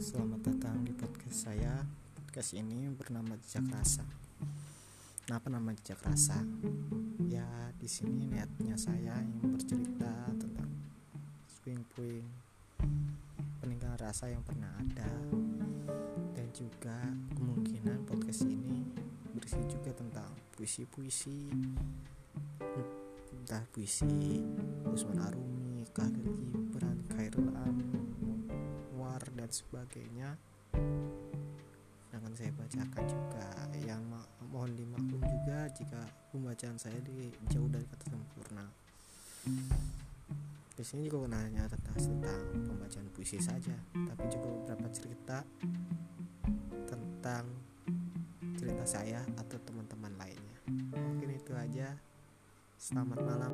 saya podcast ini bernama Jejak Rasa. Kenapa nama Jejak Rasa? Ya di sini niatnya saya ingin bercerita tentang puing-puing peninggalan rasa yang pernah ada dan juga kemungkinan podcast ini berisi juga tentang puisi-puisi entah puisi Usman Arumi, Khalil Gibran, Khairul dan sebagainya. Akan saya bacakan juga yang mohon dimaklum juga jika pembacaan saya di jauh dari kata sempurna. Di sini juga bukan tentang tentang pembacaan puisi saja tapi juga beberapa cerita tentang cerita saya atau teman-teman lainnya. Mungkin itu aja. Selamat malam